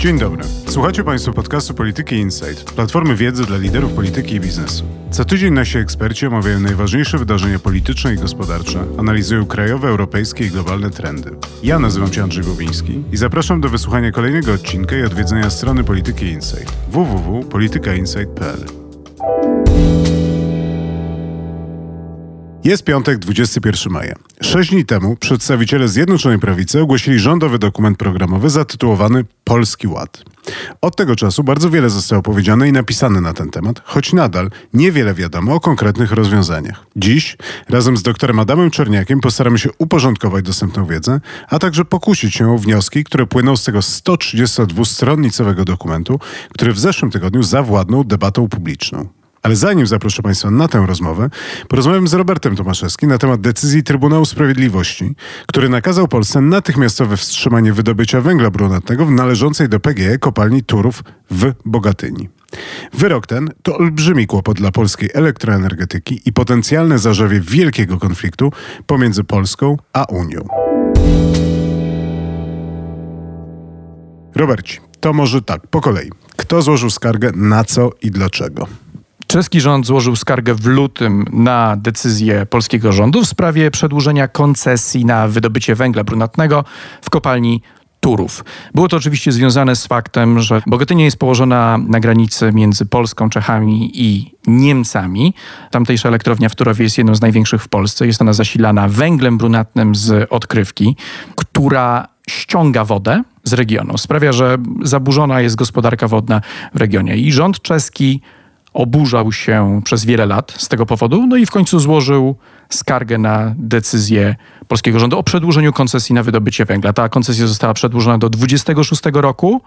Dzień dobry. Słuchacie Państwo podcastu Polityki Insight, platformy wiedzy dla liderów polityki i biznesu. Co tydzień nasi eksperci omawiają najważniejsze wydarzenia polityczne i gospodarcze, analizują krajowe, europejskie i globalne trendy. Ja nazywam się Andrzej Bobiński i zapraszam do wysłuchania kolejnego odcinka i odwiedzenia strony Polityki Insight www.politykainsight.pl. Jest piątek, 21 maja. Sześć dni temu przedstawiciele Zjednoczonej Prawicy ogłosili rządowy dokument programowy zatytułowany Polski Ład. Od tego czasu bardzo wiele zostało powiedziane i napisane na ten temat, choć nadal niewiele wiadomo o konkretnych rozwiązaniach. Dziś razem z doktorem Adamem Czerniakiem postaramy się uporządkować dostępną wiedzę, a także pokusić się o wnioski, które płyną z tego 132-stronnicowego dokumentu, który w zeszłym tygodniu zawładnął debatą publiczną. Ale zanim zaproszę Państwa na tę rozmowę, porozmawiam z Robertem Tomaszewskim na temat decyzji Trybunału Sprawiedliwości, który nakazał Polsce natychmiastowe wstrzymanie wydobycia węgla brunatnego w należącej do PGE kopalni Turów w Bogatyni. Wyrok ten to olbrzymi kłopot dla polskiej elektroenergetyki i potencjalne zarzewie wielkiego konfliktu pomiędzy Polską a Unią. Roberci, to może tak, po kolei. Kto złożył skargę, na co i dlaczego? Czeski rząd złożył skargę w lutym na decyzję polskiego rządu w sprawie przedłużenia koncesji na wydobycie węgla brunatnego w kopalni Turów. Było to oczywiście związane z faktem, że Bogatynia jest położona na granicy między Polską, Czechami i Niemcami. Tamtejsza elektrownia w Turowie jest jedną z największych w Polsce. Jest ona zasilana węglem brunatnym z odkrywki, która ściąga wodę z regionu. Sprawia, że zaburzona jest gospodarka wodna w regionie. I rząd czeski oburzał się przez wiele lat z tego powodu, no i w końcu złożył skargę na decyzję polskiego rządu o przedłużeniu koncesji na wydobycie węgla. Ta koncesja została przedłużona do 26 roku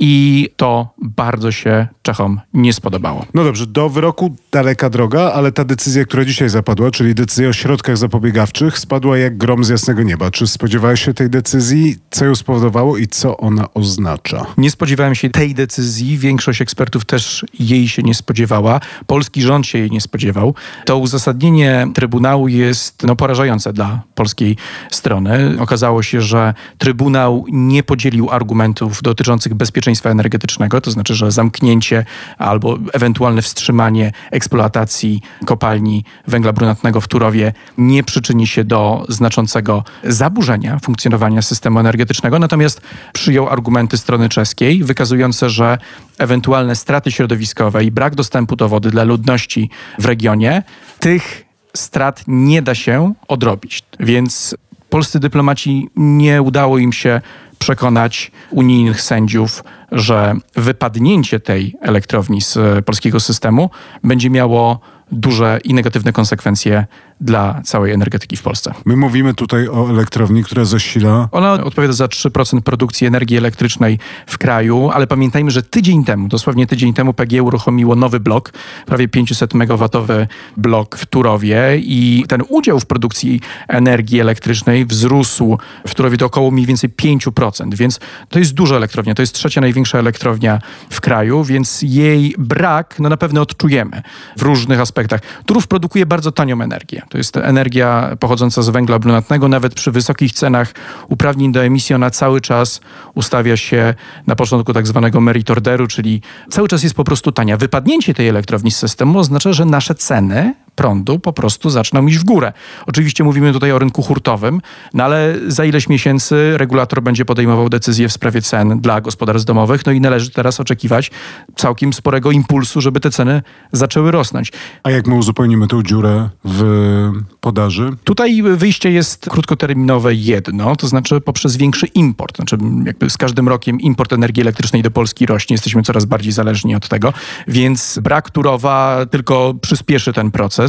i to bardzo się Czechom nie spodobało. No dobrze, do wyroku daleka droga, ale ta decyzja, która dzisiaj zapadła, czyli decyzja o środkach zapobiegawczych, spadła jak grom z jasnego nieba. Czy spodziewałeś się tej decyzji? Co ją spowodowało i co ona oznacza? Nie spodziewałem się tej decyzji. Większość ekspertów też jej się nie spodziewała. Polski rząd się jej nie spodziewał. To uzasadnienie Trybunału jest no, porażające dla polskiej strony. Okazało się, że Trybunał nie podzielił argumentów dotyczących bezpieczeństwa bezpieczeństwa energetycznego, to znaczy, że zamknięcie albo ewentualne wstrzymanie eksploatacji kopalni węgla brunatnego w Turowie nie przyczyni się do znaczącego zaburzenia funkcjonowania systemu energetycznego, natomiast przyjął argumenty strony czeskiej, wykazujące, że ewentualne straty środowiskowe i brak dostępu do wody dla ludności w regionie, tych strat nie da się odrobić. Więc polscy dyplomaci nie udało im się przekonać unijnych sędziów, że wypadnięcie tej elektrowni z polskiego systemu będzie miało duże i negatywne konsekwencje dla całej energetyki w Polsce. My mówimy tutaj o elektrowni, która zasila. Ona odpowiada za 3% produkcji energii elektrycznej w kraju, ale pamiętajmy, że tydzień temu, dosłownie tydzień temu PGE uruchomiło nowy blok, prawie 500 megawatowy blok w Turowie i ten udział w produkcji energii elektrycznej wzrósł w Turowie do około mniej więcej 5%, więc to jest duża elektrownia, to jest trzecia największa elektrownia w kraju, więc jej brak no na pewno odczujemy w różnych aspektach. Turów produkuje bardzo tanią energię. To jest energia pochodząca z węgla brunatnego. Nawet przy wysokich cenach uprawnień do emisji ona cały czas ustawia się na początku tak zwanego merit orderu, czyli cały czas jest po prostu tania. Wypadnięcie tej elektrowni z systemu oznacza, że nasze ceny prądu po prostu zaczną iść w górę. Oczywiście mówimy tutaj o rynku hurtowym, no ale za ileś miesięcy regulator będzie podejmował decyzje w sprawie cen dla gospodarstw domowych, no i należy teraz oczekiwać całkiem sporego impulsu, żeby te ceny zaczęły rosnąć. A jak my uzupełnimy tę dziurę w podaży? Tutaj wyjście jest krótkoterminowe jedno, to znaczy poprzez większy import. Znaczy jakby z każdym rokiem import energii elektrycznej do Polski rośnie, jesteśmy coraz bardziej zależni od tego, więc brak Turowa tylko przyspieszy ten proces.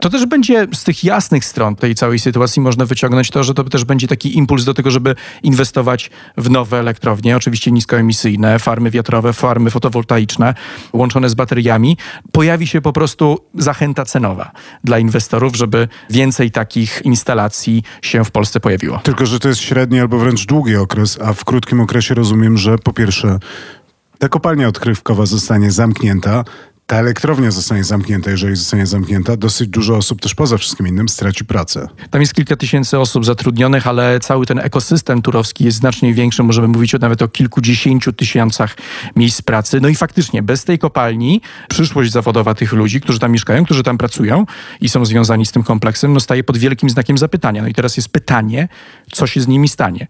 To też będzie z tych jasnych stron tej całej sytuacji można wyciągnąć to, że to też będzie taki impuls do tego, żeby inwestować w nowe elektrownie, oczywiście niskoemisyjne, farmy wiatrowe, farmy fotowoltaiczne łączone z bateriami. Pojawi się po prostu zachęta cenowa dla inwestorów, żeby więcej takich instalacji się w Polsce pojawiło. Tylko, że to jest średni albo wręcz długi okres, a w krótkim okresie rozumiem, że po pierwsze ta kopalnia odkrywkowa zostanie zamknięta, ta elektrownia zostanie zamknięta, jeżeli zostanie zamknięta, dosyć dużo osób też poza wszystkim innym straci pracę. Tam jest kilka tysięcy osób zatrudnionych, ale cały ten ekosystem turowski jest znacznie większy. Możemy mówić o nawet o kilkudziesięciu tysiącach miejsc pracy. No i faktycznie bez tej kopalni przyszłość zawodowa tych ludzi, którzy tam mieszkają, którzy tam pracują i są związani z tym kompleksem, no staje pod wielkim znakiem zapytania. No i teraz jest pytanie, co się z nimi stanie.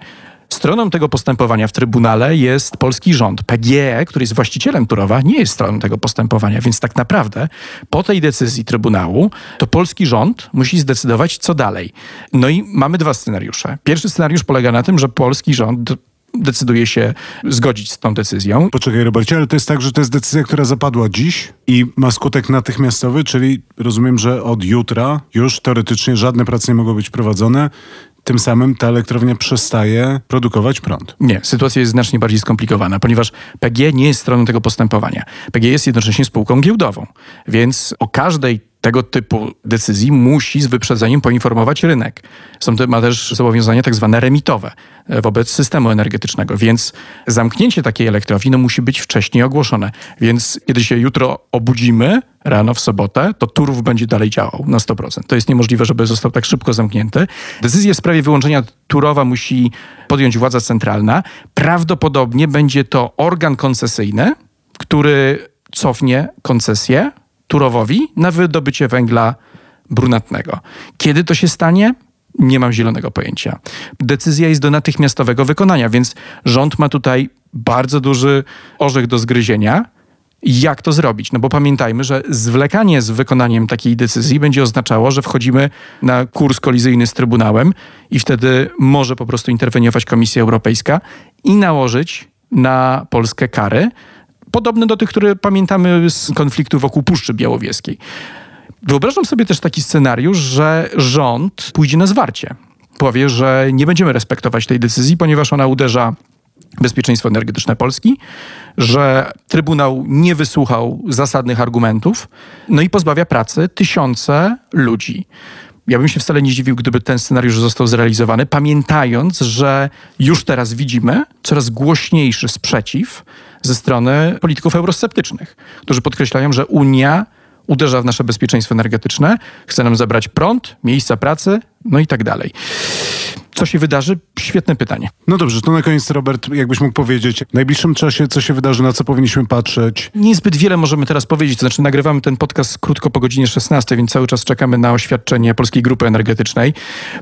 Stroną tego postępowania w Trybunale jest polski rząd. PGE, który jest właścicielem Turowa, nie jest stroną tego postępowania, więc tak naprawdę po tej decyzji Trybunału to polski rząd musi zdecydować, co dalej. No i mamy dwa scenariusze. Pierwszy scenariusz polega na tym, że polski rząd decyduje się zgodzić z tą decyzją. Poczekaj, Robercie, ale to jest tak, że to jest decyzja, która zapadła dziś i ma skutek natychmiastowy, czyli rozumiem, że od jutra już teoretycznie żadne prace nie mogą być prowadzone tym samym ta elektrownia przestaje produkować prąd. Nie, sytuacja jest znacznie bardziej skomplikowana, ponieważ PG nie jest stroną tego postępowania. PG jest jednocześnie spółką giełdową, więc o każdej tego typu decyzji musi z wyprzedzeniem poinformować rynek. To, ma też zobowiązania tak zwane remitowe e, wobec systemu energetycznego, więc zamknięcie takiej elektrowni no, musi być wcześniej ogłoszone. Więc kiedy się jutro obudzimy, rano w sobotę, to Turów będzie dalej działał na 100%. To jest niemożliwe, żeby został tak szybko zamknięty. Decyzję w sprawie wyłączenia Turowa musi podjąć władza centralna. Prawdopodobnie będzie to organ koncesyjny, który cofnie koncesję Turowowi na wydobycie węgla brunatnego. Kiedy to się stanie? Nie mam zielonego pojęcia. Decyzja jest do natychmiastowego wykonania, więc rząd ma tutaj bardzo duży orzech do zgryzienia. Jak to zrobić? No bo pamiętajmy, że zwlekanie z wykonaniem takiej decyzji będzie oznaczało, że wchodzimy na kurs kolizyjny z Trybunałem i wtedy może po prostu interweniować Komisja Europejska i nałożyć na Polskę kary, podobny do tych, które pamiętamy z konfliktu wokół Puszczy Białowieskiej. Wyobrażam sobie też taki scenariusz, że rząd pójdzie na zwarcie. Powie, że nie będziemy respektować tej decyzji, ponieważ ona uderza bezpieczeństwo energetyczne Polski, że Trybunał nie wysłuchał zasadnych argumentów, no i pozbawia pracy tysiące ludzi. Ja bym się wcale nie zdziwił, gdyby ten scenariusz został zrealizowany, pamiętając, że już teraz widzimy coraz głośniejszy sprzeciw ze strony polityków eurosceptycznych, którzy podkreślają, że Unia uderza w nasze bezpieczeństwo energetyczne, chce nam zabrać prąd, miejsca pracy, no i tak dalej. Co się wydarzy? Świetne pytanie. No dobrze, to na koniec, Robert, jakbyś mógł powiedzieć, w najbliższym czasie, co się wydarzy, na co powinniśmy patrzeć? Niezbyt wiele możemy teraz powiedzieć, to znaczy nagrywamy ten podcast krótko po godzinie 16, więc cały czas czekamy na oświadczenie Polskiej Grupy Energetycznej.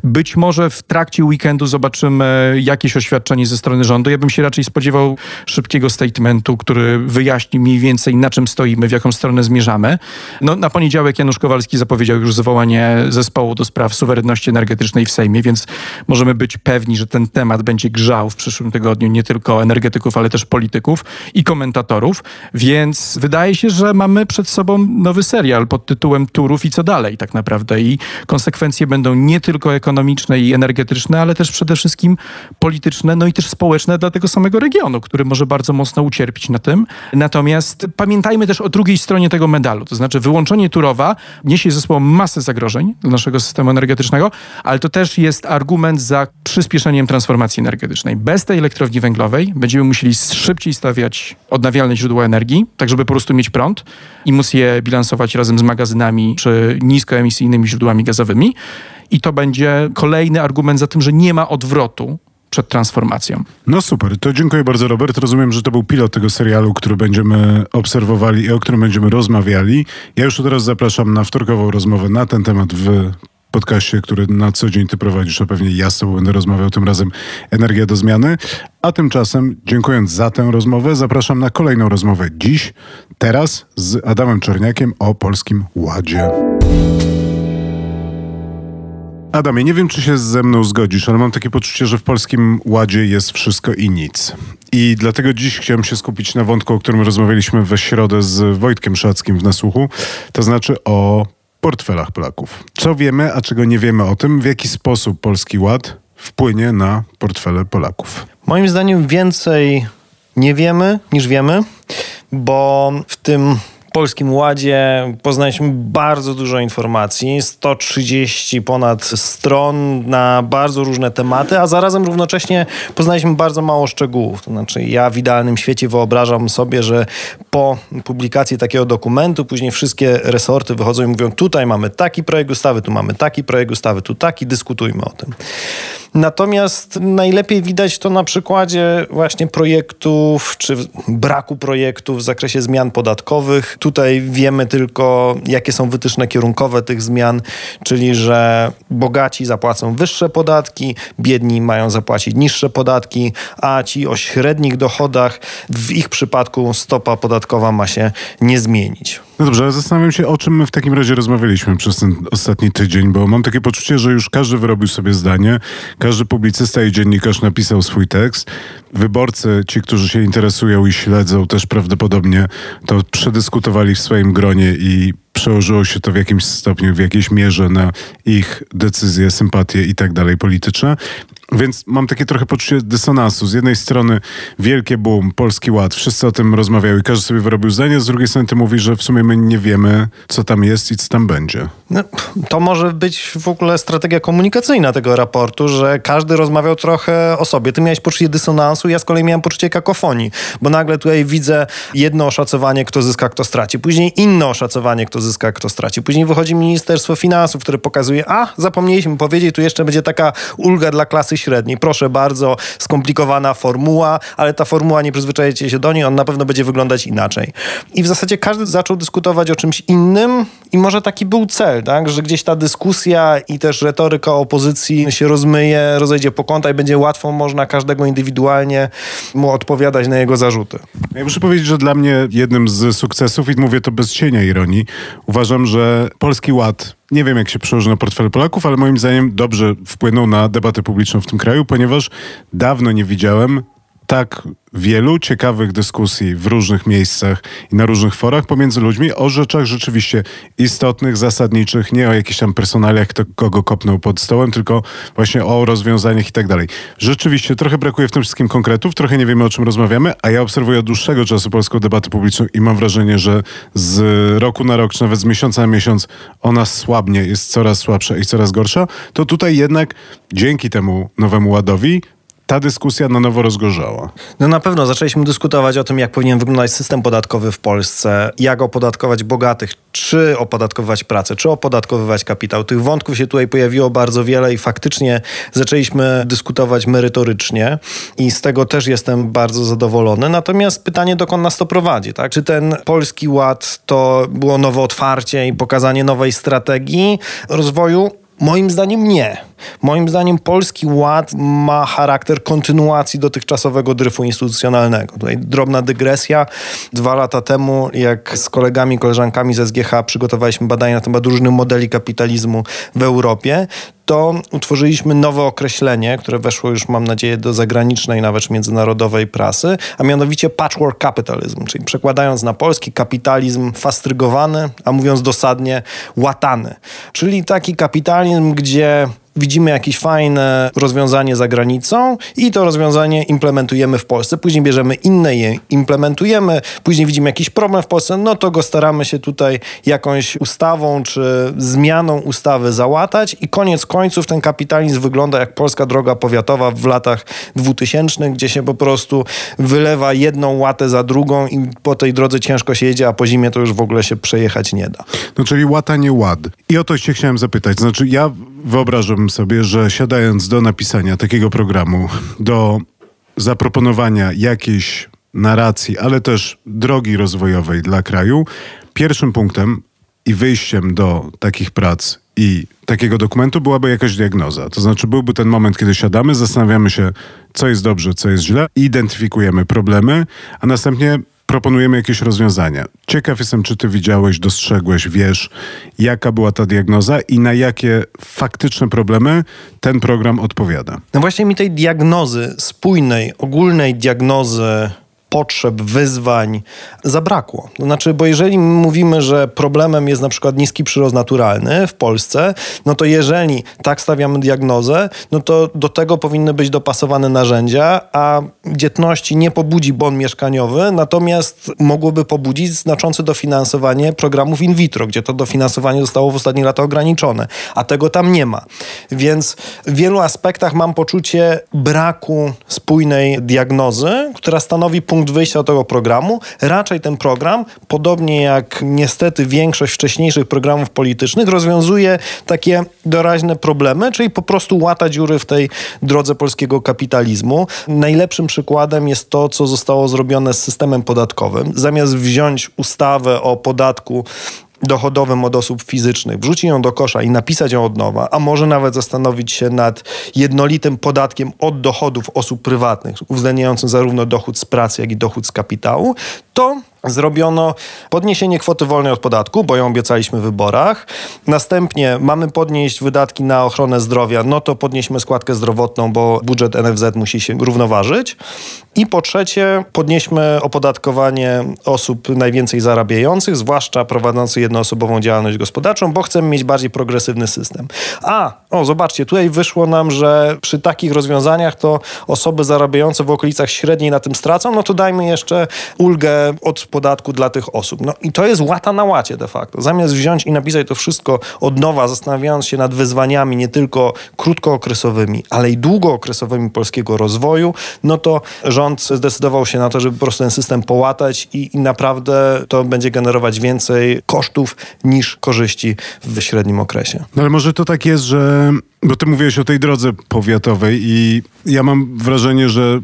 Być może w trakcie weekendu zobaczymy jakieś oświadczenie ze strony rządu. Ja bym się raczej spodziewał szybkiego statementu, który wyjaśni mniej więcej na czym stoimy, w jaką stronę zmierzamy. No, na poniedziałek Janusz Kowalski zapowiedział już zwołanie zespołu do spraw suwerenności energetycznej w Sejmie, więc może możemy być pewni, że ten temat będzie grzał w przyszłym tygodniu nie tylko energetyków, ale też polityków i komentatorów, więc wydaje się, że mamy przed sobą nowy serial pod tytułem Turów i co dalej tak naprawdę i konsekwencje będą nie tylko ekonomiczne i energetyczne, ale też przede wszystkim polityczne, no i też społeczne dla tego samego regionu, który może bardzo mocno ucierpieć na tym. Natomiast pamiętajmy też o drugiej stronie tego medalu, to znaczy wyłączenie Turowa niesie ze sobą masę zagrożeń dla naszego systemu energetycznego, ale to też jest argument za za przyspieszeniem transformacji energetycznej. Bez tej elektrowni węglowej będziemy musieli szybciej stawiać odnawialne źródła energii, tak żeby po prostu mieć prąd i móc je bilansować razem z magazynami czy niskoemisyjnymi źródłami gazowymi. I to będzie kolejny argument za tym, że nie ma odwrotu przed transformacją. No super, to dziękuję bardzo Robert. Rozumiem, że to był pilot tego serialu, który będziemy obserwowali i o którym będziemy rozmawiali. Ja już teraz zapraszam na wtorkową rozmowę na ten temat w podcaście, który na co dzień ty prowadzisz, a pewnie ja z tobą będę rozmawiał tym razem Energia do Zmiany. A tymczasem, dziękując za tę rozmowę, zapraszam na kolejną rozmowę dziś, teraz z Adamem Czerniakiem o Polskim Ładzie. Adamie, nie wiem, czy się ze mną zgodzisz, ale mam takie poczucie, że w Polskim Ładzie jest wszystko i nic. I dlatego dziś chciałem się skupić na wątku, o którym rozmawialiśmy we środę z Wojtkiem Szackim w Nasłuchu, to znaczy o portfelach Polaków. Co wiemy, a czego nie wiemy o tym, w jaki sposób Polski Ład wpłynie na portfele Polaków? Moim zdaniem więcej nie wiemy niż wiemy, bo w tym Polskim Ładzie poznaliśmy bardzo dużo informacji, 130 ponad stron na bardzo różne tematy, a zarazem równocześnie poznaliśmy bardzo mało szczegółów. To znaczy ja w idealnym świecie wyobrażam sobie, że po publikacji takiego dokumentu później wszystkie resorty wychodzą i mówią tutaj mamy taki projekt ustawy, tu mamy taki projekt ustawy, tu taki, dyskutujmy o tym. Natomiast najlepiej widać to na przykładzie właśnie projektów, czy braku projektów w zakresie zmian podatkowych. Tutaj wiemy tylko, jakie są wytyczne kierunkowe tych zmian, czyli że bogaci zapłacą wyższe podatki, biedni mają zapłacić niższe podatki, a ci o średnich dochodach, w ich przypadku stopa podatkowa ma się nie zmienić. No dobrze, ale zastanawiam się, o czym my w takim razie rozmawialiśmy przez ten ostatni tydzień, bo mam takie poczucie, że już każdy wyrobił sobie zdanie, każdy publicysta i dziennikarz napisał swój tekst. Wyborcy, ci, którzy się interesują i śledzą, też prawdopodobnie to przedyskutowali w swoim gronie i przełożyło się to w jakimś stopniu, w jakiejś mierze na ich decyzje, sympatie i tak dalej polityczne. Więc mam takie trochę poczucie dysonansu. Z jednej strony wielkie boom, Polski Ład, wszyscy o tym rozmawiają i każdy sobie wyrobił zdanie, z drugiej strony ty mówisz, że w sumie my nie wiemy, co tam jest i co tam będzie. No, to może być w ogóle strategia komunikacyjna tego raportu, że każdy rozmawiał trochę o sobie. Ty miałeś poczucie dysonansu, ja z kolei miałem poczucie kakofonii, bo nagle tutaj widzę jedno oszacowanie, kto zyska, kto straci. Później inne oszacowanie, kto zyska, kto straci. Później wychodzi Ministerstwo Finansów, które pokazuje, a zapomnieliśmy powiedzieć, tu jeszcze będzie taka ulga dla klasy średniej. Proszę bardzo, skomplikowana formuła, ale ta formuła, nie przyzwyczajecie się do niej, on na pewno będzie wyglądać inaczej. I w zasadzie każdy zaczął dyskutować o czymś innym i może taki był cel, tak? że gdzieś ta dyskusja i też retoryka opozycji się rozmyje, rozejdzie po kątach i będzie łatwo można każdego indywidualnie mu odpowiadać na jego zarzuty. Ja muszę powiedzieć, że dla mnie jednym z sukcesów, i mówię to bez cienia ironii, uważam, że Polski Ład nie wiem jak się przełoży na portfel Polaków, ale moim zdaniem dobrze wpłynął na debatę publiczną w tym kraju, ponieważ dawno nie widziałem tak wielu ciekawych dyskusji w różnych miejscach i na różnych forach pomiędzy ludźmi o rzeczach rzeczywiście istotnych, zasadniczych, nie o jakichś tam personaliach, kto kogo kopnął pod stołem, tylko właśnie o rozwiązaniach i tak dalej. Rzeczywiście trochę brakuje w tym wszystkim konkretów, trochę nie wiemy o czym rozmawiamy, a ja obserwuję od dłuższego czasu polską debatę publiczną i mam wrażenie, że z roku na rok, czy nawet z miesiąca na miesiąc ona słabnie, jest coraz słabsza i coraz gorsza, to tutaj jednak dzięki temu nowemu ładowi ta dyskusja na nowo rozgorzała? No na pewno zaczęliśmy dyskutować o tym, jak powinien wyglądać system podatkowy w Polsce, jak opodatkować bogatych, czy opodatkować pracę, czy opodatkowywać kapitał. Tych wątków się tutaj pojawiło bardzo wiele i faktycznie zaczęliśmy dyskutować merytorycznie i z tego też jestem bardzo zadowolony. Natomiast pytanie, dokąd nas to prowadzi? Tak? Czy ten polski ład to było nowe otwarcie i pokazanie nowej strategii rozwoju? Moim zdaniem nie. Moim zdaniem Polski Ład ma charakter kontynuacji dotychczasowego dryfu instytucjonalnego. Tutaj drobna dygresja. Dwa lata temu, jak z kolegami, koleżankami ze SGH przygotowaliśmy badania na temat różnych modeli kapitalizmu w Europie, to utworzyliśmy nowe określenie, które weszło już, mam nadzieję, do zagranicznej, nawet międzynarodowej prasy, a mianowicie patchwork capitalism, czyli przekładając na polski kapitalizm fastrygowany, a mówiąc dosadnie łatany. Czyli taki kapitalizm, gdzie widzimy jakieś fajne rozwiązanie za granicą i to rozwiązanie implementujemy w Polsce. Później bierzemy inne je implementujemy, później widzimy jakiś problem w Polsce, no to go staramy się tutaj jakąś ustawą czy zmianą ustawy załatać i koniec końców ten kapitalizm wygląda jak polska droga powiatowa w latach 2000, gdzie się po prostu wylewa jedną łatę za drugą i po tej drodze ciężko się jedzie, a po zimie to już w ogóle się przejechać nie da. No czyli łata nie ład. I o to się chciałem zapytać. Znaczy ja wyobrażam sobie, że siadając do napisania takiego programu, do zaproponowania jakiejś narracji, ale też drogi rozwojowej dla kraju, pierwszym punktem i wyjściem do takich prac i takiego dokumentu byłaby jakaś diagnoza. To znaczy byłby ten moment, kiedy siadamy, zastanawiamy się, co jest dobrze, co jest źle, identyfikujemy problemy, a następnie proponujemy jakieś rozwiązania. Ciekaw jestem, czy ty widziałeś, dostrzegłeś, wiesz, jaka była ta diagnoza i na jakie faktyczne problemy ten program odpowiada. No właśnie mi tej diagnozy, spójnej, ogólnej diagnozy potrzeb, wyzwań zabrakło. To znaczy, bo jeżeli mówimy, że problemem jest na przykład niski przyrost naturalny w Polsce, no to jeżeli tak stawiamy diagnozę, no to do tego powinny być dopasowane narzędzia, a dzietności nie pobudzi bon mieszkaniowy, natomiast mogłoby pobudzić znaczące dofinansowanie programów in vitro, gdzie to dofinansowanie zostało w ostatnich latach ograniczone, a tego tam nie ma. Więc w wielu aspektach mam poczucie braku spójnej diagnozy, która stanowi punkt wyjścia do tego programu. Raczej ten program, podobnie jak niestety większość wcześniejszych programów politycznych, rozwiązuje takie doraźne problemy, czyli po prostu łata dziury w tej drodze polskiego kapitalizmu. Najlepszym przykładem jest to, co zostało zrobione z systemem podatkowym. Zamiast wziąć ustawę o podatku dochodowym od osób fizycznych, wrzucić ją do kosza i napisać ją od nowa, a może nawet zastanowić się nad jednolitym podatkiem od dochodów osób prywatnych, uwzględniającym zarówno dochód z pracy, jak i dochód z kapitału, to zrobiono podniesienie kwoty wolnej od podatku, bo ją obiecaliśmy w wyborach. Następnie mamy podnieść wydatki na ochronę zdrowia, no to podnieśmy składkę zdrowotną, bo budżet NFZ musi się równoważyć. I po trzecie, podnieśmy opodatkowanie osób najwięcej zarabiających, zwłaszcza prowadzących jednoosobową działalność gospodarczą, bo chcemy mieć bardziej progresywny system. A, o, zobaczcie, tutaj wyszło nam, że przy takich rozwiązaniach to osoby zarabiające w okolicach średniej na tym stracą, no to dajmy jeszcze ulgę od podatku dla tych osób. No i to jest łata na łacie de facto. Zamiast wziąć i napisać to wszystko od nowa, zastanawiając się nad wyzwaniami nie tylko krótkookresowymi, ale i długookresowymi polskiego rozwoju, no to rząd zdecydował się na to, żeby po prostu ten system połatać i, i naprawdę to będzie generować więcej kosztów niż korzyści w średnim okresie. No ale może to tak jest, że... Bo ty mówiłeś o tej drodze powiatowej i ja mam wrażenie, że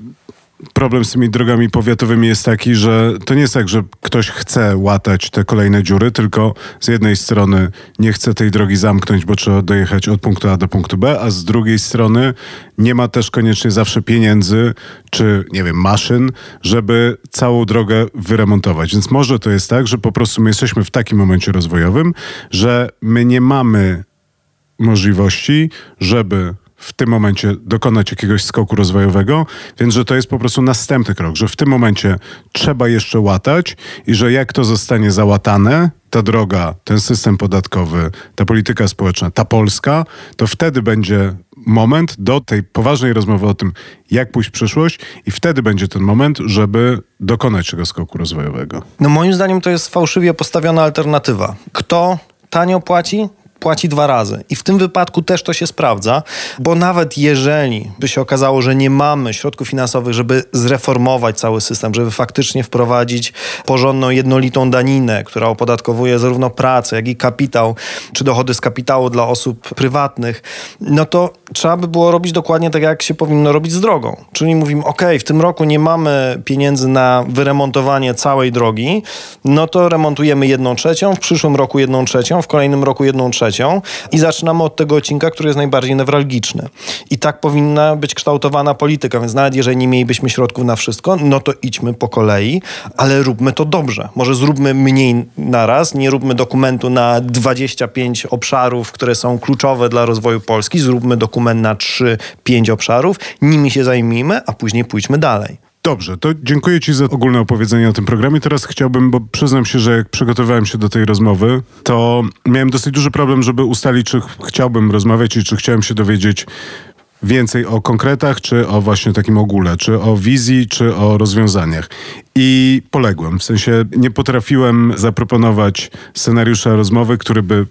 problem z tymi drogami powiatowymi jest taki, że to nie jest tak, że ktoś chce łatać te kolejne dziury, tylko z jednej strony nie chce tej drogi zamknąć, bo trzeba dojechać od punktu A do punktu B, a z drugiej strony nie ma też koniecznie zawsze pieniędzy czy, nie wiem, maszyn, żeby całą drogę wyremontować. Więc może to jest tak, że po prostu my jesteśmy w takim momencie rozwojowym, że my nie mamy możliwości, żeby w tym momencie dokonać jakiegoś skoku rozwojowego, więc że to jest po prostu następny krok, że w tym momencie trzeba jeszcze łatać i że jak to zostanie załatane, ta droga, ten system podatkowy, ta polityka społeczna, ta Polska, to wtedy będzie moment do tej poważnej rozmowy o tym, jak pójść w przyszłość i wtedy będzie ten moment, żeby dokonać tego skoku rozwojowego. No moim zdaniem to jest fałszywie postawiona alternatywa. Kto tanio płaci, płaci dwa razy. I w tym wypadku też to się sprawdza, bo nawet jeżeli by się okazało, że nie mamy środków finansowych, żeby zreformować cały system, żeby faktycznie wprowadzić porządną, jednolitą daninę, która opodatkowuje zarówno pracę, jak i kapitał, czy dochody z kapitału dla osób prywatnych, no to trzeba by było robić dokładnie tak, jak się powinno robić z drogą. Czyli mówimy, ok, w tym roku nie mamy pieniędzy na wyremontowanie całej drogi, no to remontujemy jedną trzecią, w przyszłym roku jedną trzecią, w kolejnym roku jedną trzecią, trzecią i zaczynamy od tego odcinka, który jest najbardziej newralgiczny. I tak powinna być kształtowana polityka, więc nawet jeżeli nie mielibyśmy środków na wszystko, no to idźmy po kolei, ale róbmy to dobrze. Może zróbmy mniej naraz, nie róbmy dokumentu na 25 obszarów, które są kluczowe dla rozwoju Polski, zróbmy dokument na 3-5 obszarów, nimi się zajmijmy, a później pójdźmy dalej. Dobrze, to dziękuję Ci za ogólne opowiedzenie o tym programie. Teraz chciałbym, bo przyznam się, że jak przygotowywałem się do tej rozmowy, to miałem dosyć duży problem, żeby ustalić, czy chciałbym rozmawiać i czy chciałem się dowiedzieć więcej o konkretach, czy o właśnie takim ogóle, czy o wizji, czy o rozwiązaniach. I poległem, w sensie nie potrafiłem zaproponować scenariusza rozmowy, który by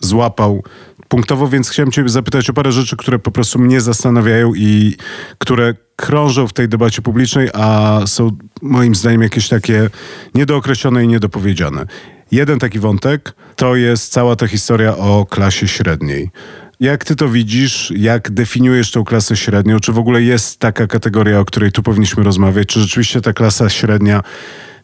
złapał punktowo, więc chciałem Cię zapytać o parę rzeczy, które po prostu mnie zastanawiają i które krążą w tej debacie publicznej, a są moim zdaniem jakieś takie niedookreślone i niedopowiedziane. Jeden taki wątek to jest cała ta historia o klasie średniej. Jak ty to widzisz? Jak definiujesz tą klasę średnią? Czy w ogóle jest taka kategoria, o której tu powinniśmy rozmawiać? Czy rzeczywiście ta klasa średnia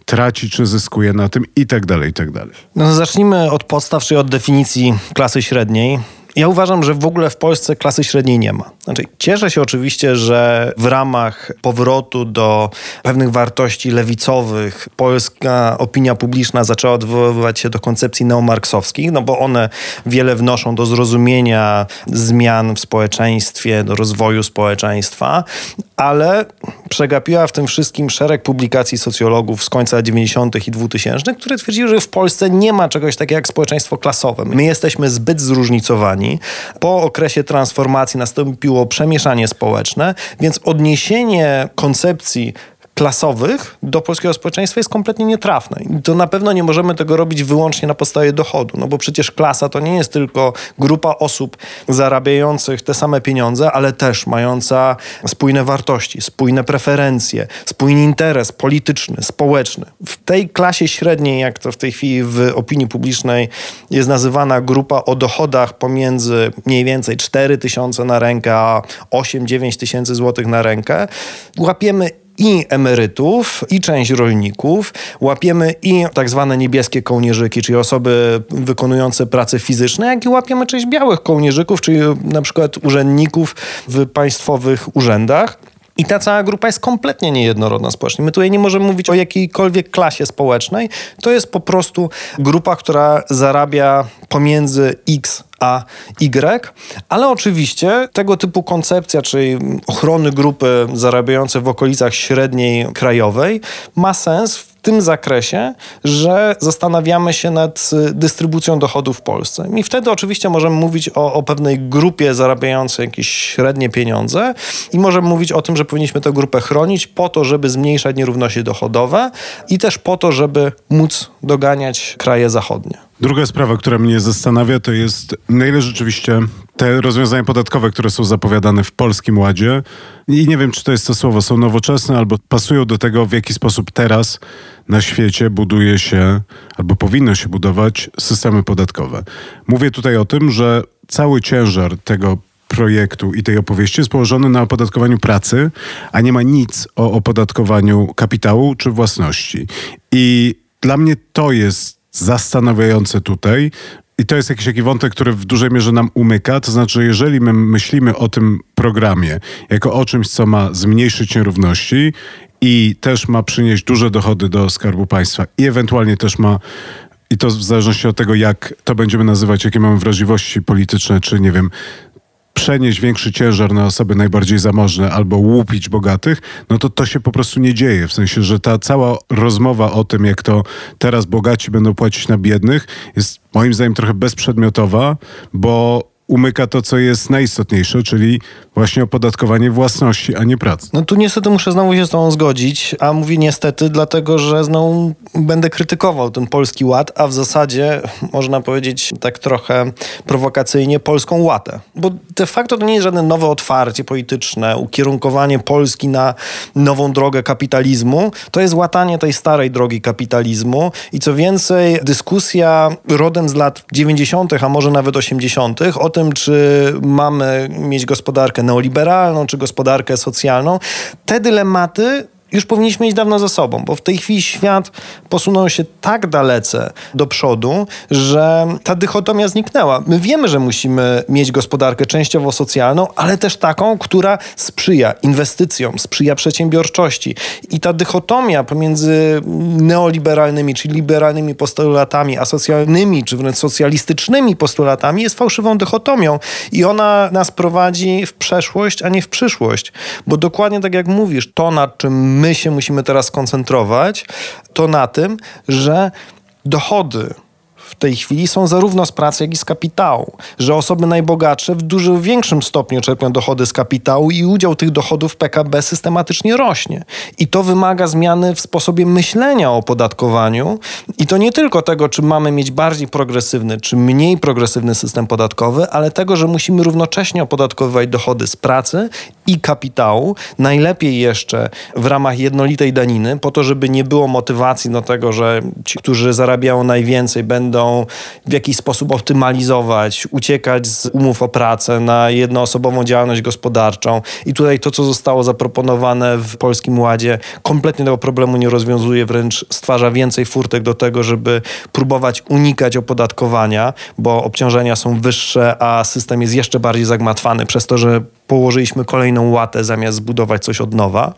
traci, czy zyskuje na tym i tak dalej, i tak dalej? No zacznijmy od podstaw, czyli od definicji klasy średniej. Ja uważam, że w ogóle w Polsce klasy średniej nie ma. Znaczy, cieszę się oczywiście, że w ramach powrotu do pewnych wartości lewicowych polska opinia publiczna zaczęła odwoływać się do koncepcji neomarksowskich, no bo one wiele wnoszą do zrozumienia zmian w społeczeństwie, do rozwoju społeczeństwa, ale przegapiła w tym wszystkim szereg publikacji socjologów z końca 90. i 2000, które twierdziły, że w Polsce nie ma czegoś takiego jak społeczeństwo klasowe. My jesteśmy zbyt zróżnicowani. Po okresie transformacji nastąpiło przemieszanie społeczne, więc odniesienie koncepcji klasowych do polskiego społeczeństwa jest kompletnie nietrafne. I to na pewno nie możemy tego robić wyłącznie na podstawie dochodu, no bo przecież klasa to nie jest tylko grupa osób zarabiających te same pieniądze, ale też mająca spójne wartości, spójne preferencje, spójny interes polityczny, społeczny. W tej klasie średniej, jak to w tej chwili w opinii publicznej jest nazywana grupa o dochodach pomiędzy mniej więcej 4 tysiące na rękę, a 8-9 tysięcy złotych na rękę, łapiemy i emerytów, i część rolników. Łapiemy i tak zwane niebieskie kołnierzyki, czyli osoby wykonujące prace fizyczne, jak i łapiemy część białych kołnierzyków, czyli na przykład urzędników w państwowych urzędach. I ta cała grupa jest kompletnie niejednorodna społecznie. My tutaj nie możemy mówić o jakiejkolwiek klasie społecznej. To jest po prostu grupa, która zarabia pomiędzy X a Y, ale oczywiście tego typu koncepcja, czyli ochrony grupy zarabiającej w okolicach średniej krajowej, ma sens tym zakresie, że zastanawiamy się nad y, dystrybucją dochodów w Polsce. I wtedy oczywiście możemy mówić o, o pewnej grupie zarabiającej jakieś średnie pieniądze i możemy mówić o tym, że powinniśmy tę grupę chronić po to, żeby zmniejszać nierówności dochodowe i też po to, żeby móc doganiać kraje zachodnie. Druga sprawa, która mnie zastanawia, to jest na ile rzeczywiście te rozwiązania podatkowe, które są zapowiadane w Polskim Ładzie, i nie wiem, czy to jest to słowo, są nowoczesne albo pasują do tego, w jaki sposób teraz na świecie buduje się albo powinno się budować systemy podatkowe. Mówię tutaj o tym, że cały ciężar tego projektu i tej opowieści jest położony na opodatkowaniu pracy, a nie ma nic o opodatkowaniu kapitału czy własności. I dla mnie to jest zastanawiające tutaj. I to jest jakiś taki wątek, który w dużej mierze nam umyka. To znaczy, jeżeli my myślimy o tym programie jako o czymś, co ma zmniejszyć nierówności i też ma przynieść duże dochody do Skarbu Państwa i ewentualnie też ma i to w zależności od tego, jak to będziemy nazywać, jakie mamy wrażliwości polityczne, czy nie wiem, przenieść większy ciężar na osoby najbardziej zamożne albo łupić bogatych, no to to się po prostu nie dzieje. W sensie, że ta cała rozmowa o tym, jak to teraz bogaci będą płacić na biednych, jest moim zdaniem trochę bezprzedmiotowa, bo umyka to, co jest najistotniejsze, czyli właśnie opodatkowanie własności, a nie pracy. No tu niestety muszę znowu się z tobą zgodzić, a mówię niestety, dlatego że znowu będę krytykował ten polski ład, a w zasadzie można powiedzieć tak trochę prowokacyjnie polską łatę. Bo de facto to nie jest żadne nowe otwarcie polityczne, ukierunkowanie Polski na nową drogę kapitalizmu. To jest łatanie tej starej drogi kapitalizmu i co więcej, dyskusja rodem z lat 90., a może nawet 80., o tym, czy mamy mieć gospodarkę neoliberalną, czy gospodarkę socjalną, te dylematy już powinniśmy iść dawno za sobą, bo w tej chwili świat posunął się tak dalece do przodu, że ta dychotomia zniknęła. My wiemy, że musimy mieć gospodarkę częściowo socjalną, ale też taką, która sprzyja inwestycjom, sprzyja przedsiębiorczości. I ta dychotomia pomiędzy neoliberalnymi, czyli liberalnymi postulatami, a socjalnymi, czy wręcz socjalistycznymi postulatami jest fałszywą dychotomią i ona nas prowadzi w przeszłość, a nie w przyszłość. Bo dokładnie tak jak mówisz, to nad czym my się musimy teraz koncentrować, to na tym, że dochody w tej chwili są zarówno z pracy, jak i z kapitału. Że osoby najbogatsze w dużo większym stopniu czerpią dochody z kapitału i udział tych dochodów w PKB systematycznie rośnie. I to wymaga zmiany w sposobie myślenia o opodatkowaniu. I to nie tylko tego, czy mamy mieć bardziej progresywny, czy mniej progresywny system podatkowy, ale tego, że musimy równocześnie opodatkowywać dochody z pracy i kapitału. Najlepiej jeszcze w ramach jednolitej daniny, po to, żeby nie było motywacji do tego, że ci, którzy zarabiają najwięcej, będą w jakiś sposób optymalizować, uciekać z umów o pracę na jednoosobową działalność gospodarczą. I tutaj to, co zostało zaproponowane w Polskim Ładzie, kompletnie tego problemu nie rozwiązuje, wręcz stwarza więcej furtek do tego, żeby próbować unikać opodatkowania, bo obciążenia są wyższe, a system jest jeszcze bardziej zagmatwany przez to, że położyliśmy kolejną łatę zamiast zbudować coś od nowa.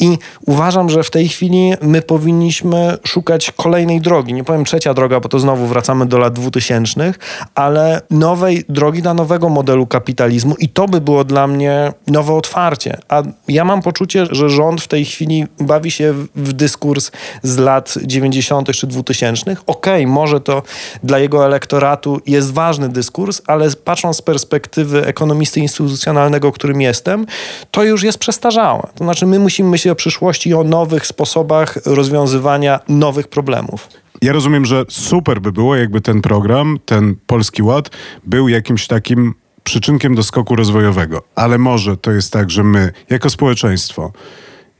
I uważam, że w tej chwili my powinniśmy szukać kolejnej drogi. Nie powiem trzecia droga, bo to znowu wracamy do lat dwutysięcznych, ale nowej drogi dla nowego modelu kapitalizmu i to by było dla mnie nowe otwarcie. A ja mam poczucie, że rząd w tej chwili bawi się w dyskurs z lat 90. czy 2000. Okej, okay, może to dla jego elektoratu jest ważny dyskurs, ale patrząc z perspektywy ekonomisty instytucjonalnego, którym jestem, to już jest przestarzałe. To znaczy my musimy myśleć o przyszłości i o nowych sposobach rozwiązywania nowych problemów. Ja rozumiem, że super by było, jakby ten program, ten Polski Ład był jakimś takim przyczynkiem do skoku rozwojowego. Ale może to jest tak, że my, jako społeczeństwo,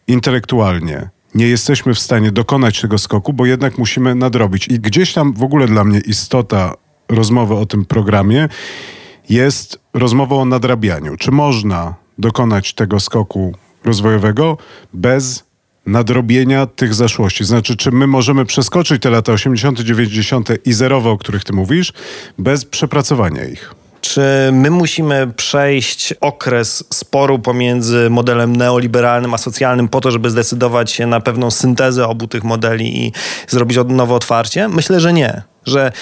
intelektualnie nie jesteśmy w stanie dokonać tego skoku, bo jednak musimy nadrobić. I gdzieś tam w ogóle dla mnie istota rozmowy o tym programie jest rozmową o nadrabianiu. Czy można dokonać tego skoku rozwojowego bez nadrobienia tych zaszłości? Znaczy, czy my możemy przeskoczyć te lata 80., 90. i zerowe, o których ty mówisz, bez przepracowania ich? Czy my musimy przejść okres sporu pomiędzy modelem neoliberalnym a socjalnym po to, żeby zdecydować się na pewną syntezę obu tych modeli i zrobić nowe otwarcie? Myślę, że nie. Że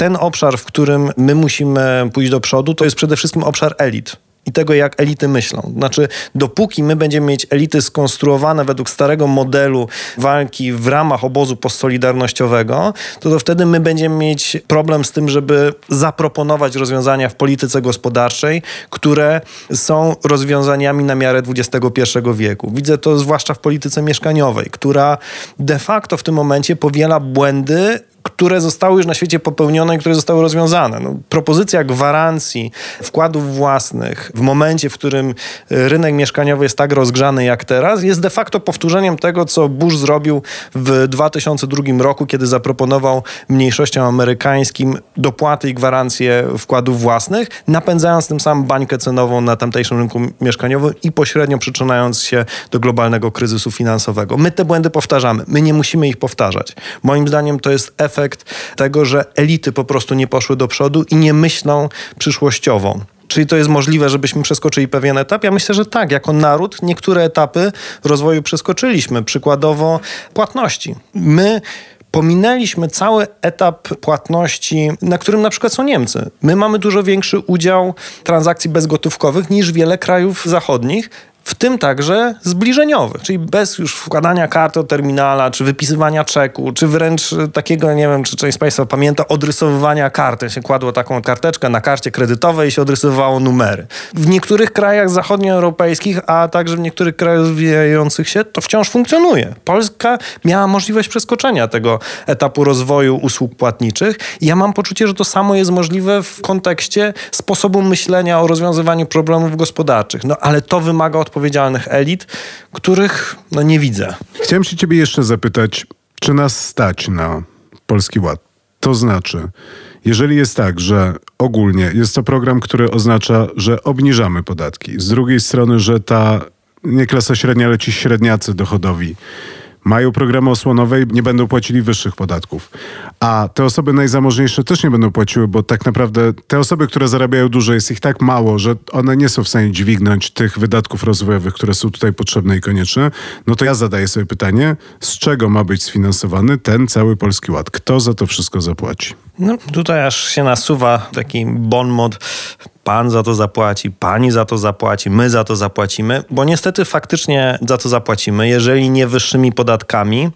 ten obszar, w którym my musimy pójść do przodu, to jest przede wszystkim obszar elit i tego, jak elity myślą. Znaczy, dopóki my będziemy mieć elity skonstruowane według starego modelu walki w ramach obozu postsolidarnościowego, to, to wtedy my będziemy mieć problem z tym, żeby zaproponować rozwiązania w polityce gospodarczej, które są rozwiązaniami na miarę XXI wieku. Widzę to zwłaszcza w polityce mieszkaniowej, która de facto w tym momencie powiela błędy które zostały już na świecie popełnione i które zostały rozwiązane. No, propozycja gwarancji wkładów własnych w momencie, w którym rynek mieszkaniowy jest tak rozgrzany jak teraz, jest de facto powtórzeniem tego, co Bush zrobił w 2002 roku, kiedy zaproponował mniejszościom amerykańskim dopłaty i gwarancje wkładów własnych, napędzając tym samym bańkę cenową na tamtejszym rynku mieszkaniowym i pośrednio przyczynając się do globalnego kryzysu finansowego. My te błędy powtarzamy. My nie musimy ich powtarzać. Moim zdaniem to jest efekt efekt tego, że elity po prostu nie poszły do przodu i nie myślą przyszłościowo. Czyli to jest możliwe, żebyśmy przeskoczyli pewien etap? Ja myślę, że tak. Jako naród niektóre etapy rozwoju przeskoczyliśmy. Przykładowo płatności. My pominęliśmy cały etap płatności, na którym na przykład są Niemcy. My mamy dużo większy udział transakcji bezgotówkowych niż wiele krajów zachodnich w tym także zbliżeniowych, czyli bez już wkładania karty od terminala, czy wypisywania czeku, czy wręcz takiego, nie wiem, czy część z Państwa pamięta, odrysowywania karty. Się kładło taką karteczkę na karcie kredytowej i się odrysowywało numery. W niektórych krajach zachodnioeuropejskich, a także w niektórych krajach rozwijających się, to wciąż funkcjonuje. Polska miała możliwość przeskoczenia tego etapu rozwoju usług płatniczych ja mam poczucie, że to samo jest możliwe w kontekście sposobu myślenia o rozwiązywaniu problemów gospodarczych. No ale to wymaga odpowiedzialności odpowiedzialnych elit, których no, nie widzę. Chciałem się ciebie jeszcze zapytać, czy nas stać na Polski Ład? To znaczy, jeżeli jest tak, że ogólnie jest to program, który oznacza, że obniżamy podatki, z drugiej strony, że ta nie klasa średnia, ale ci średniacy dochodowi mają programy osłonowe i nie będą płacili wyższych podatków. A te osoby najzamożniejsze też nie będą płaciły, bo tak naprawdę te osoby, które zarabiają dużo, jest ich tak mało, że one nie są w stanie dźwignąć tych wydatków rozwojowych, które są tutaj potrzebne i konieczne. No to ja zadaję sobie pytanie, z czego ma być sfinansowany ten cały Polski Ład? Kto za to wszystko zapłaci? No tutaj aż się nasuwa taki bon mot pan za to zapłaci, pani za to zapłaci, my za to zapłacimy, bo niestety faktycznie za to zapłacimy. Jeżeli nie wyższymi podatkami,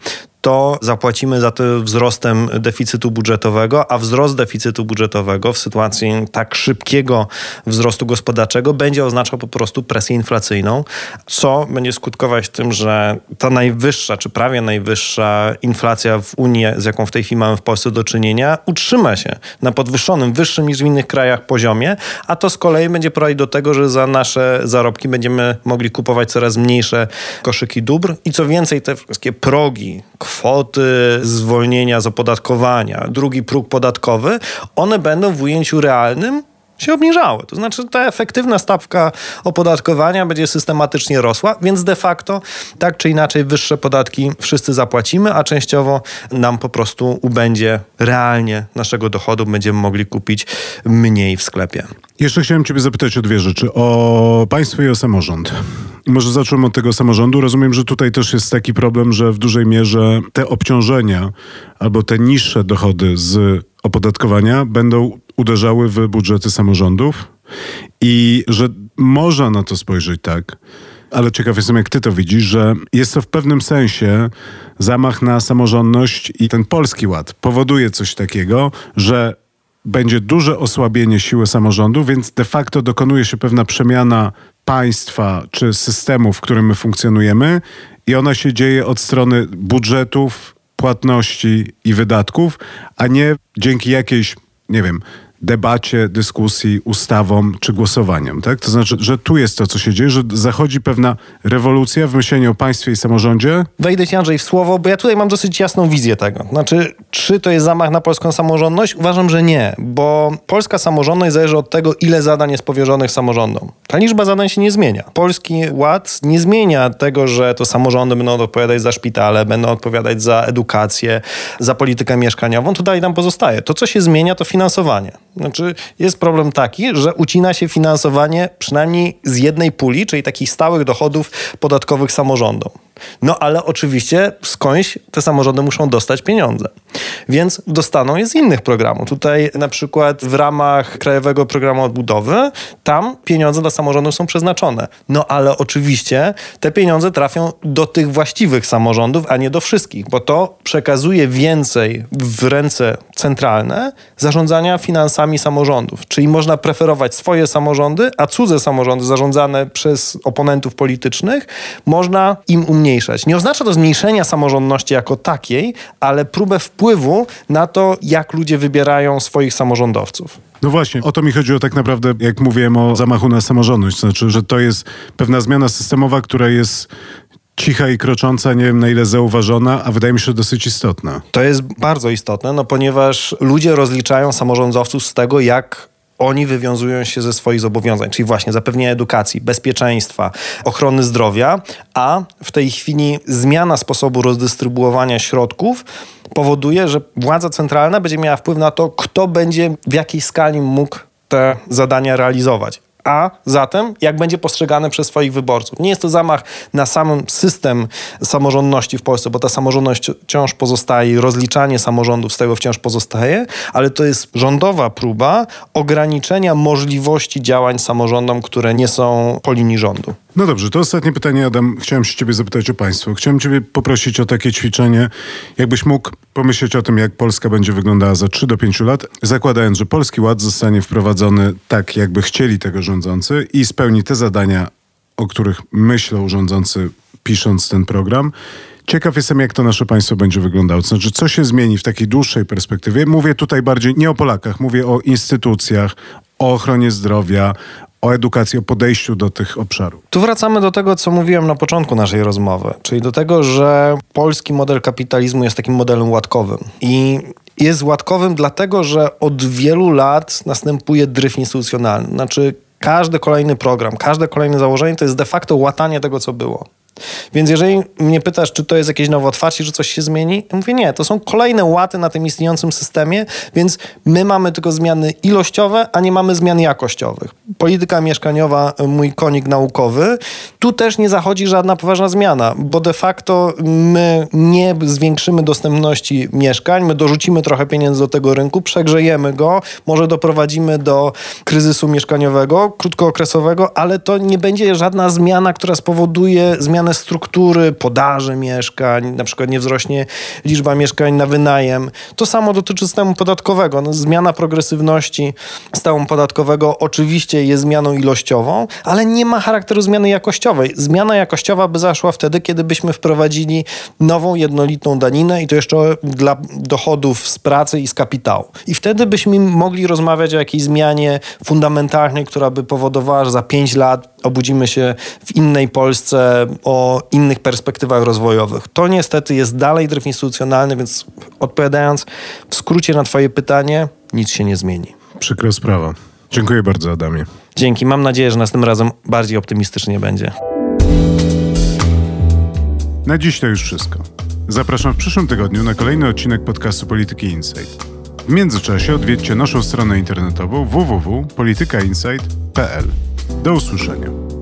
to zapłacimy za to wzrostem deficytu budżetowego, a wzrost deficytu budżetowego w sytuacji tak szybkiego wzrostu gospodarczego będzie oznaczał po prostu presję inflacyjną, co będzie skutkować tym, że ta najwyższa, czy prawie najwyższa inflacja w Unii, z jaką w tej chwili mamy w Polsce do czynienia, utrzyma się na podwyższonym, wyższym niż w innych krajach poziomie, a to z kolei będzie prowadzić do tego, że za nasze zarobki będziemy mogli kupować coraz mniejsze koszyki dóbr i co więcej, te wszystkie progi, kwoty zwolnienia z opodatkowania, drugi próg podatkowy, one będą w ujęciu realnym się obniżały. To znaczy ta efektywna stawka opodatkowania będzie systematycznie rosła, więc de facto tak czy inaczej wyższe podatki wszyscy zapłacimy, a częściowo nam po prostu ubędzie realnie naszego dochodu, będziemy mogli kupić mniej w sklepie. Jeszcze chciałem Ciebie zapytać o dwie rzeczy. O państwo i o samorząd. Może zacząłem od tego samorządu. Rozumiem, że tutaj też jest taki problem, że w dużej mierze te obciążenia albo te niższe dochody z opodatkowania będą uderzały w budżety samorządów i że można na to spojrzeć tak, ale ciekaw jestem, jak ty to widzisz, że jest to w pewnym sensie zamach na samorządność i ten polski ład. Powoduje coś takiego, że będzie duże osłabienie siły samorządu, więc de facto dokonuje się pewna przemiana państwa czy systemu, w którym my funkcjonujemy i ona się dzieje od strony budżetów, płatności i wydatków, a nie dzięki jakiejś, nie wiem, debacie, dyskusji, ustawom czy głosowaniom. Tak? To znaczy, że tu jest to, co się dzieje, że zachodzi pewna rewolucja w myśleniu o państwie i samorządzie. Wejdę ci Andrzej w słowo, bo ja tutaj mam dosyć jasną wizję tego. Znaczy, czy to jest zamach na polską samorządność? Uważam, że nie, bo polska samorządność zależy od tego, ile zadań jest powierzonych samorządom. Ta liczba zadań się nie zmienia. Polski Ład nie zmienia tego, że to samorządy będą odpowiadać za szpitale, będą odpowiadać za edukację, za politykę mieszkaniową. To dalej nam pozostaje. To, co się zmienia, to finansowanie. Znaczy, jest problem taki, że ucina się finansowanie przynajmniej z jednej puli, czyli takich stałych dochodów podatkowych samorządom. No ale oczywiście skądś te samorządy muszą dostać pieniądze. Więc dostaną je z innych programów. Tutaj na przykład w ramach Krajowego Programu Odbudowy, tam pieniądze dla samorządów są przeznaczone. No ale oczywiście te pieniądze trafią do tych właściwych samorządów, a nie do wszystkich, bo to przekazuje więcej w ręce centralne zarządzania finansami samorządów. Czyli można preferować swoje samorządy, a cudze samorządy zarządzane przez oponentów politycznych można im umniejszyć zmniejszać. Nie oznacza to zmniejszenia samorządności jako takiej, ale próbę wpływu na to, jak ludzie wybierają swoich samorządowców. No właśnie, o to mi chodziło tak naprawdę, jak mówiłem o zamachu na samorządność. Znaczy, że to jest pewna zmiana systemowa, która jest cicha i krocząca, nie wiem na ile zauważona, a wydaje mi się, dosyć istotna. To jest bardzo istotne, no ponieważ ludzie rozliczają samorządowców z tego, jak oni wywiązują się ze swoich zobowiązań, czyli właśnie zapewnienia edukacji, bezpieczeństwa, ochrony zdrowia, a w tej chwili zmiana sposobu rozdystrybuowania środków powoduje, że władza centralna będzie miała wpływ na to, kto będzie w jakiej skali mógł te zadania realizować a zatem jak będzie postrzegane przez swoich wyborców. Nie jest to zamach na sam system samorządności w Polsce, bo ta samorządność wciąż pozostaje, rozliczanie samorządów z tego wciąż pozostaje, ale to jest rządowa próba ograniczenia możliwości działań samorządom, które nie są po linii rządu. No dobrze, to ostatnie pytanie, Adam. Chciałem się ciebie zapytać o państwo. Chciałem ciebie poprosić o takie ćwiczenie, jakbyś mógł pomyśleć o tym, jak Polska będzie wyglądała za 3 do 5 lat, zakładając, że Polski Ład zostanie wprowadzony tak, jakby chcieli tego rządzący i spełni te zadania, o których myślą rządzący, pisząc ten program. Ciekaw jestem, jak to nasze państwo będzie wyglądało. To znaczy, co się zmieni w takiej dłuższej perspektywie? Mówię tutaj bardziej nie o Polakach, mówię o instytucjach, o ochronie zdrowia, o edukacji, o podejściu do tych obszarów. Tu wracamy do tego, co mówiłem na początku naszej rozmowy, czyli do tego, że polski model kapitalizmu jest takim modelem łatkowym. I jest łatkowym dlatego, że od wielu lat następuje dryf instytucjonalny. Znaczy, każdy kolejny program, każde kolejne założenie to jest de facto łatanie tego, co było. Więc jeżeli mnie pytasz, czy to jest jakieś nowe otwarcie, że coś się zmieni, ja mówię nie, to są kolejne łaty na tym istniejącym systemie, więc my mamy tylko zmiany ilościowe, a nie mamy zmian jakościowych. Polityka mieszkaniowa, mój konik naukowy, tu też nie zachodzi żadna poważna zmiana, bo de facto my nie zwiększymy dostępności mieszkań, my dorzucimy trochę pieniędzy do tego rynku, przegrzejemy go, może doprowadzimy do kryzysu mieszkaniowego, krótkookresowego, ale to nie będzie żadna zmiana, która spowoduje zmianę zmianę struktury podaży mieszkań, na przykład nie wzrośnie liczba mieszkań na wynajem. To samo dotyczy systemu podatkowego. No, zmiana progresywności systemu podatkowego oczywiście jest zmianą ilościową, ale nie ma charakteru zmiany jakościowej. Zmiana jakościowa by zaszła wtedy, kiedy byśmy wprowadzili nową, jednolitą daninę i to jeszcze dla dochodów z pracy i z kapitału. I wtedy byśmy mogli rozmawiać o jakiejś zmianie fundamentalnej, która by powodowała, że za pięć lat obudzimy się w innej Polsce o innych perspektywach rozwojowych. To niestety jest dalej dryf instytucjonalny, więc odpowiadając w skrócie na Twoje pytanie, nic się nie zmieni. Przykra sprawa. Dziękuję bardzo, Adamie. Dzięki. Mam nadzieję, że następnym razem bardziej optymistycznie będzie. Na dziś to już wszystko. Zapraszam w przyszłym tygodniu na kolejny odcinek podcastu Polityki Insight. W międzyczasie odwiedźcie naszą stronę internetową www.politykainsight.pl. Do usłyszenia.